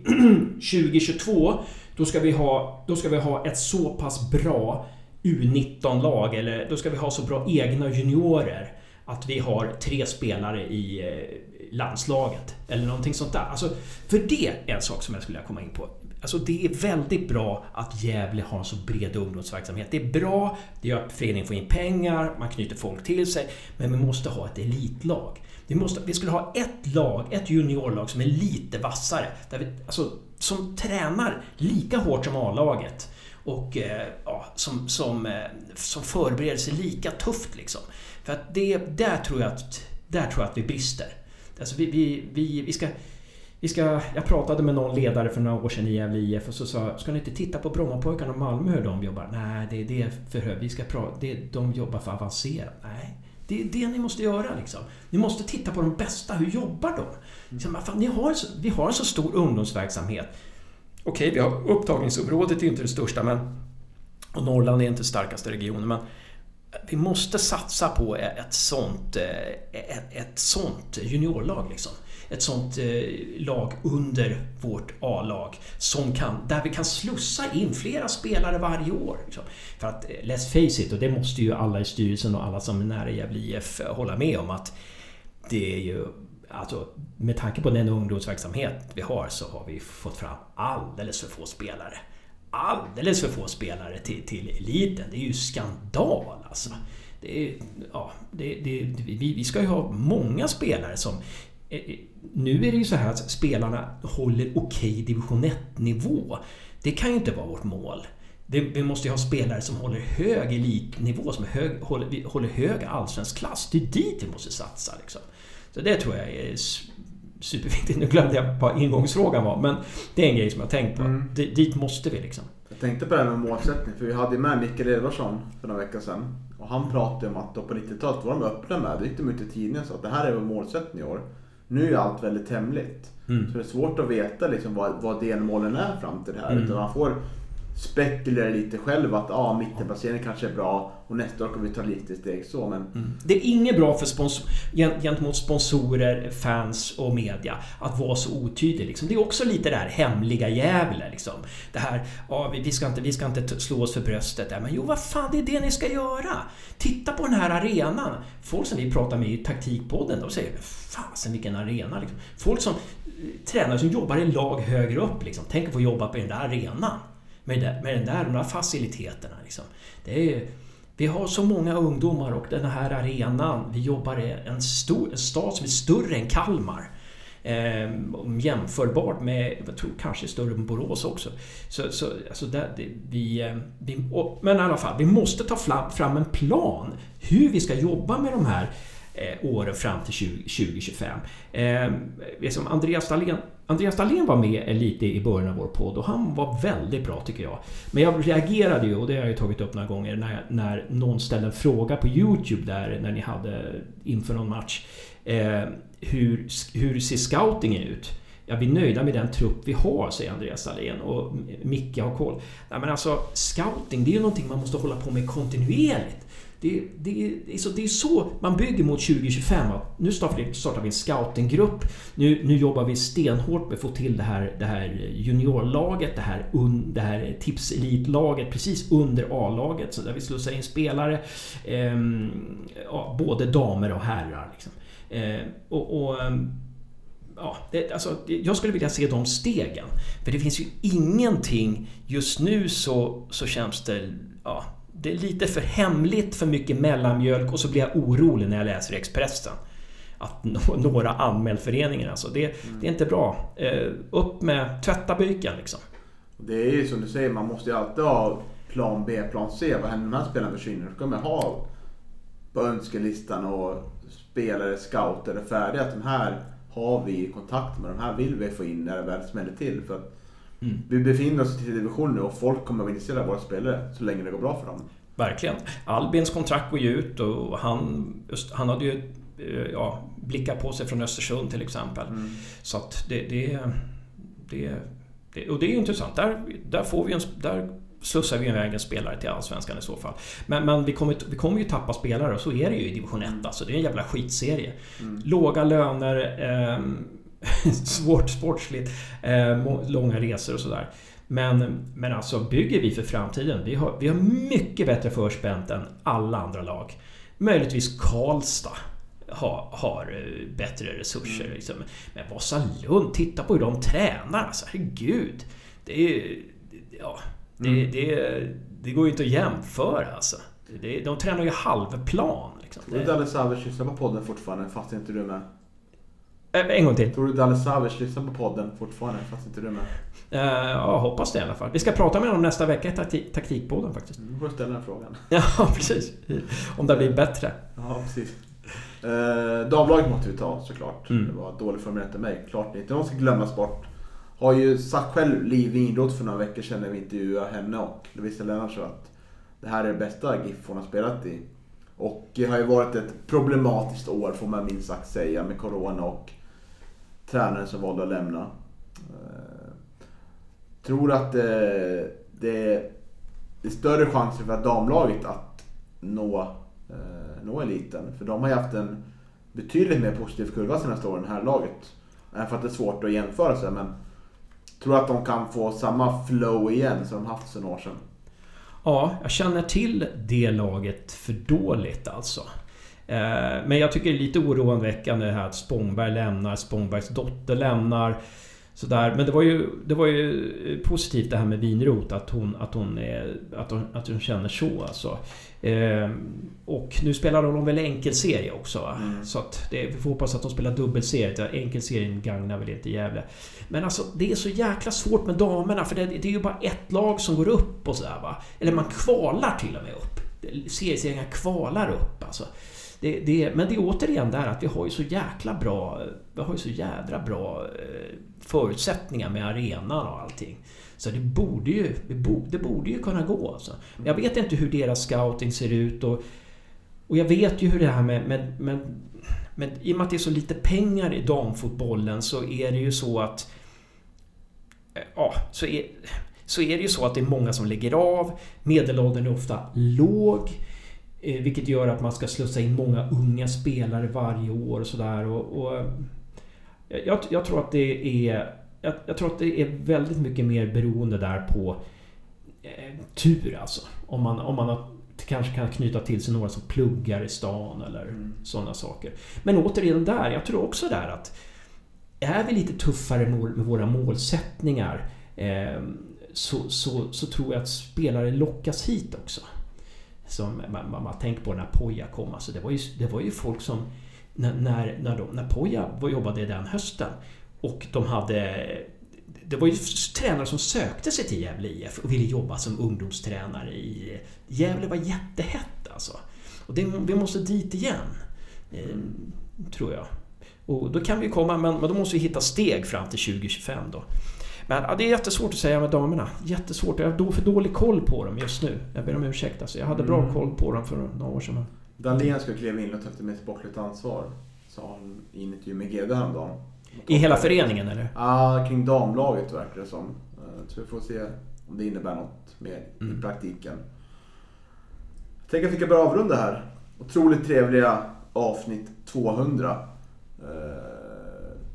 2022 då ska, vi ha, då ska vi ha ett så pass bra U19-lag, eller då ska vi ha så bra egna juniorer att vi har tre spelare i eh, landslaget. Eller någonting sånt där. Alltså, för det är en sak som jag skulle vilja komma in på. Alltså det är väldigt bra att Gävle har en så bred ungdomsverksamhet. Det är bra, det gör att föreningen får in pengar, man knyter folk till sig. Men vi måste ha ett elitlag. Vi, måste, vi skulle ha ett lag, ett juniorlag som är lite vassare. Där vi, alltså, som tränar lika hårt som A-laget. Och eh, ja, som, som, eh, som förbereder sig lika tufft liksom. För att det, där tror jag att, där tror jag att vi brister. Alltså vi, vi, vi, vi ska... Vi ska, jag pratade med någon ledare för några år sedan i Gävle IF och så sa Ska ni inte titta på Brommapojkarna och Malmö hur de jobbar? Nej, det, det är för högt. Vi ska prata... Det, de jobbar för avancerat. Nej. Det är det ni måste göra liksom. Ni måste titta på de bästa. Hur jobbar de? Vad fan, ni har, vi har en så stor ungdomsverksamhet. Okej, vi har upptagningsområdet är inte det största, men... Och Norrland är inte starkaste regionen, men... Vi måste satsa på ett sånt, eh, ett, ett sånt juniorlag liksom. Ett sånt eh, lag under vårt A-lag. Som kan, där vi kan slussa in flera spelare varje år. Liksom. För att, eh, let's face it, och det måste ju alla i styrelsen och alla som är nära Gävle IF eh, hålla med om att det är ju... Alltså, med tanke på den ungdomsverksamhet vi har så har vi fått fram alldeles för få spelare. Alldeles för få spelare till, till eliten. Det är ju skandal alltså. Det är, ja, det, det, vi, vi ska ju ha många spelare som... Nu är det ju så här att spelarna håller okej division 1-nivå. Det kan ju inte vara vårt mål. Det, vi måste ju ha spelare som håller hög elitnivå, som hög, håller, håller hög allsvensk klass. Det är dit vi måste satsa. Liksom. Så det tror jag är superviktigt. Nu glömde jag vad ingångsfrågan var, men det är en grej som jag har tänkt på. Mm. Di- Dit måste vi liksom. Jag tänkte på det här med målsättning, för vi hade ju med Mikael Edvardsson för några veckor sedan. Och han pratade om att på 90-talet var de öppna med, då gick de ut i tidningen och sa att det här är vår målsättning i år. Nu är allt väldigt hemligt. Mm. Så det är svårt att veta liksom vad, vad delmålen är fram till det här. Mm. Utan man får spekulerar lite själv att ah, mittenplaceringen kanske är bra och nästa år kommer vi ta lite steg så. Men mm. Det är inget bra för sponsor, gentemot sponsorer, fans och media att vara så otydlig. Liksom. Det är också lite det här hemliga Gävle. Liksom. Det här, ah, vi, ska inte, vi ska inte slå oss för bröstet. Där. Men jo, vad fan, det är det ni ska göra. Titta på den här arenan. Folk som vi pratar med i taktikpodden, de säger fasen vilken arena. Liksom. Folk som tränar, tränare som jobbar i lag högre upp. Liksom. Tänk att få jobba på den där arenan. Med, med den där, de där faciliteterna. Liksom. Det är, vi har så många ungdomar och den här arenan, vi jobbar i en, stor, en stad som är större än Kalmar. Ehm, jämförbart med, jag tror kanske större än Borås också. Så, så alltså där, det, vi, ehm, vi, och, men i alla fall, vi måste ta fram, fram en plan hur vi ska jobba med de här eh, åren fram till 20, 2025. Eh, liksom Andreas Dahlén Andreas Dahlén var med lite i början av vår podd och han var väldigt bra tycker jag. Men jag reagerade ju, och det har jag ju tagit upp några gånger, när, när någon ställde en fråga på Youtube där när ni hade inför någon match. Eh, hur, hur ser scoutingen ut? Ja, vi är nöjda med den trupp vi har, säger Andreas Dahlén och Micke har koll. Nej, men alltså, scouting, det är ju någonting man måste hålla på med kontinuerligt. Det, det, det, är så, det är så man bygger mot 2025. Att nu startar vi, en scoutinggrupp. Nu, nu jobbar vi stenhårt med att få till det här, det här juniorlaget, det här, un, det här tipselitlaget precis under A-laget. Så där vi slussar in spelare, eh, ja, både damer och herrar. Liksom. Eh, och, och ehm, ja, det, alltså, jag skulle vilja se de stegen. För det finns ju ingenting... Just nu så, så känns det... Ja, det är lite för hemligt, för mycket mellanmjölk och så blir jag orolig när jag läser Expressen. Att några anmält föreningen alltså. Det, det är inte bra. Eh, upp med... Tvätta byken liksom. det är ju som du säger, man måste ju alltid ha plan B, plan C. Vad händer när de här spelarna försvinner? Då ska man ha på önskelistan och spelare, scouter är färdiga. Att de här har vi kontakt med. De här vill vi få in när det väl smäller till. För att Mm. Vi befinner oss i tredje division nu och folk kommer att av våra spelare så länge det går bra för dem. Verkligen. Albins kontrakt går ju ut och han, just, han hade ju eh, ja, blickar på sig från Östersund till exempel. Så att det, det, det, det... Och det är ju intressant. Där, där, får vi en, där slussar vi iväg en spelare till Allsvenskan i så fall. Men, men vi, kommer, vi kommer ju tappa spelare och så är det ju i division 1. Alltså, det är en jävla skitserie. Låga löner, eh, svårt sportsligt, eh, långa resor och sådär. Men, men alltså bygger vi för framtiden. Vi har, vi har mycket bättre förspänt än alla andra lag. Möjligtvis Karlstad har, har eh, bättre resurser. Liksom. Men Vasalund, titta på hur de tränar. Alltså, herregud. Det är... Ja, det, det, det går ju inte att jämföra alltså. Det, de tränar ju halvplan. Liksom. Det, Dalle Savage lyssnar på podden fortfarande fast inte du är med? Eh, en gång till. Tror du Dalle Savage lyssnar på podden fortfarande fast inte du är med? Eh, ja, hoppas det i alla fall. Vi ska prata med honom nästa vecka i taktik, taktikpodden faktiskt. Nu får du ställa den frågan. Ja, precis. Om det blir bättre. Ja, precis. Eh, damlaget måste vi ta såklart. Mm. Det var dåligt formulerat av mig. Klart inte. De ska glömmas bort. Har ju sagt själv Liv Winroth för några veckor sedan när vi intervjuade henne och Lovisa Lennartsson att det här är det bästa GIF hon har spelat i. Och det har ju varit ett problematiskt år får man minst sagt säga med Corona och tränaren som valde att lämna. Eh, tror att eh, det, det är större chanser för damlaget att nå, eh, nå eliten. För de har ju haft en betydligt mer positiv kurva senaste åren, det här laget. Även för att det är svårt att jämföra sig men tror att de kan få samma flow igen som de haft sedan år sedan. Ja, jag känner till det laget för dåligt alltså. Eh, Men jag tycker det är lite oroväckande här att Spångberg lämnar, Spångbergs dotter lämnar. Sådär. Men det var, ju, det var ju positivt det här med Vinrot, att hon, att hon, är, att hon, att hon känner så alltså. Eh, och nu spelar de väl enkelserie också? Mm. Så att det, vi får hoppas att de spelar dubbelserie. Enkelserien gagnar väl inte Gävle. Men alltså det är så jäkla svårt med damerna för det, det är ju bara ett lag som går upp och sådär va. Eller man kvalar till och med upp. Serieserien kvalar upp alltså. Det, det, men det är återigen det här att vi har ju så jäkla bra... Vi har ju så jädra bra eh, förutsättningar med arenan och allting. Så det borde ju, det borde ju kunna gå. Alltså. Jag vet inte hur deras scouting ser ut och, och jag vet ju hur det här med, med, med, med... I och med att det är så lite pengar i damfotbollen så är det ju så att... Eh, ja, så är, så är det ju så att det är många som lägger av. Medelåldern är ofta låg. Eh, Vilket gör att man ska slussa in många unga spelare varje år och sådär. Och, och, eh, jag, jag tror att det är... Jag, jag, tror att det är väldigt mycket mer beroende där på eh, tur alltså. Om man, om man har, kanske kan knyta till sig några som pluggar i stan eller Mm. sådana saker. Men återigen där, jag tror också där att är vi lite tuffare med med våra målsättningar eh, så, så, så tror jag att spelare lockas hit också. Som man, man, man tänker på när Poja kom. Alltså det, var ju, det var ju folk som... När, när, när, de, när Poja jobbade den hösten och de hade... Det var ju tränare som sökte sig till Gävle IF och ville jobba som ungdomstränare i... Gävle var jättehett alltså. Och det, vi måste dit igen. Eh, tror jag. Och då kan vi komma, men, men då måste vi hitta steg fram till 2025 då. Men ja, det är jättesvårt att säga med damerna. Jättesvårt. Jag har då för dålig koll på dem just nu. Jag ber om ursäkt. Alltså, jag hade bra Mm. koll på dem för några år sedan. Dahlén ska kliva in och ta efter med sportligt ansvar. Sa han i en intervju med GD häromdagen. I hela föreningen eller? Ja, kring damlaget verkar det som. Eh, Så vi får se om det innebär något mer Mm. i praktiken. Jag tänker att vi kan börja avrunda här. Otroligt trevliga avsnitt 200. Eh,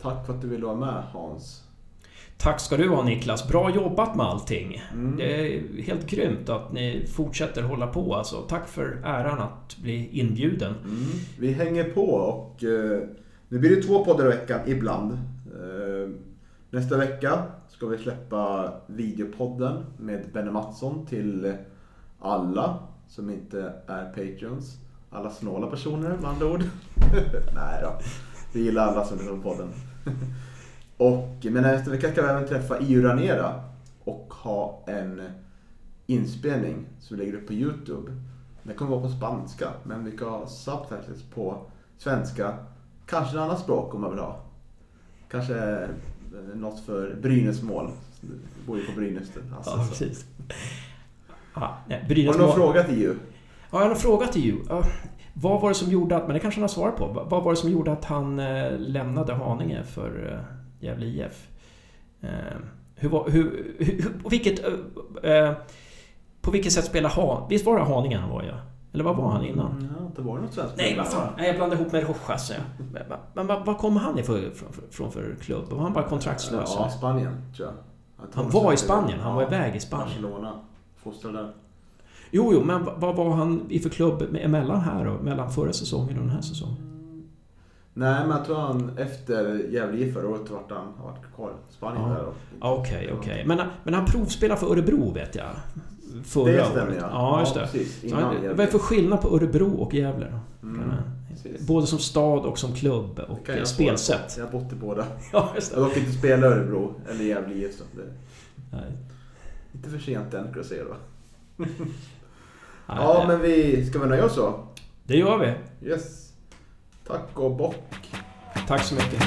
tack för att du ville vara med Hans. Tack ska du ha Niklas. Bra jobbat med allting. Mm. Det är helt grymt att ni fortsätter hålla på. Alltså, tack för äran att bli inbjuden. Mm. Vi hänger på och eh, nu blir det två poddar i veckan ibland. Eh, nästa vecka ska vi släppa videopodden med Benny Mattsson till alla som inte är Patreons. Alla snåla personer med andra ord. Nej då. Vi gillar alla som lyssnar på podden. och, men nästa vecka ska vi även träffa Io Ranera och ha en inspelning som vi lägger upp på Youtube. Det kommer vara på spanska, men vi ska ha subtitles på svenska. Kanske ett annat språk om man vill ha. Kanske eh, något för Brynäs mål. Du bor ju på Brynäs. Alltså, så. precis. Ja, nej, Har Brynäs du någon fråga till EU? Ja, jag har en fråga till. Ja, Vad var det som gjorde att, men det kanske han har svar på. Vad var det som gjorde att han eh, lämnade Haninge för eh, Gävle IF? Eh, hur var, hur, hur, på vilket... eh, eh, på vilket sätt spelar Han... Visst var det Haninge han var ja? Eller vad var han innan? Mm, Ja, det var något svenskt. Nej, vad fan. Nej, jag blandade ihop med Rojas. Ja. Men, men vad, vad kom han ifrån från, från för klubb? Var han bara kontraktslös? Ja, eller? Spanien tror jag. jag. tror Han var i Spanien, han var iväg i Spanien. Barcelona. Fostrad där. Jo, jo, men vad var han i för klubb emellan här och mellan förra säsongen och den här säsongen? Nej, men jag tror han efter Gävle IF förra året vart han har varit kvar i Spanien Ja. där. Okej, okej. Men, men han provspelade för Örebro vet jag. Förra Det stämmer året. ja. Ja, just det. Precis, Så vad är för skillnad på Örebro och Gävle då? Mm. Både som stad och som klubb Det och jag spelsätt. på. Jag har bott i båda. Ja, just Jag har dock inte spelat Örebro eller Gävle IF. det Nej. inte för sent än kan jag säga då. Ja, men vi ska vi nöja oss så? Det gör vi. Yes. Tack och bock. Tack så mycket.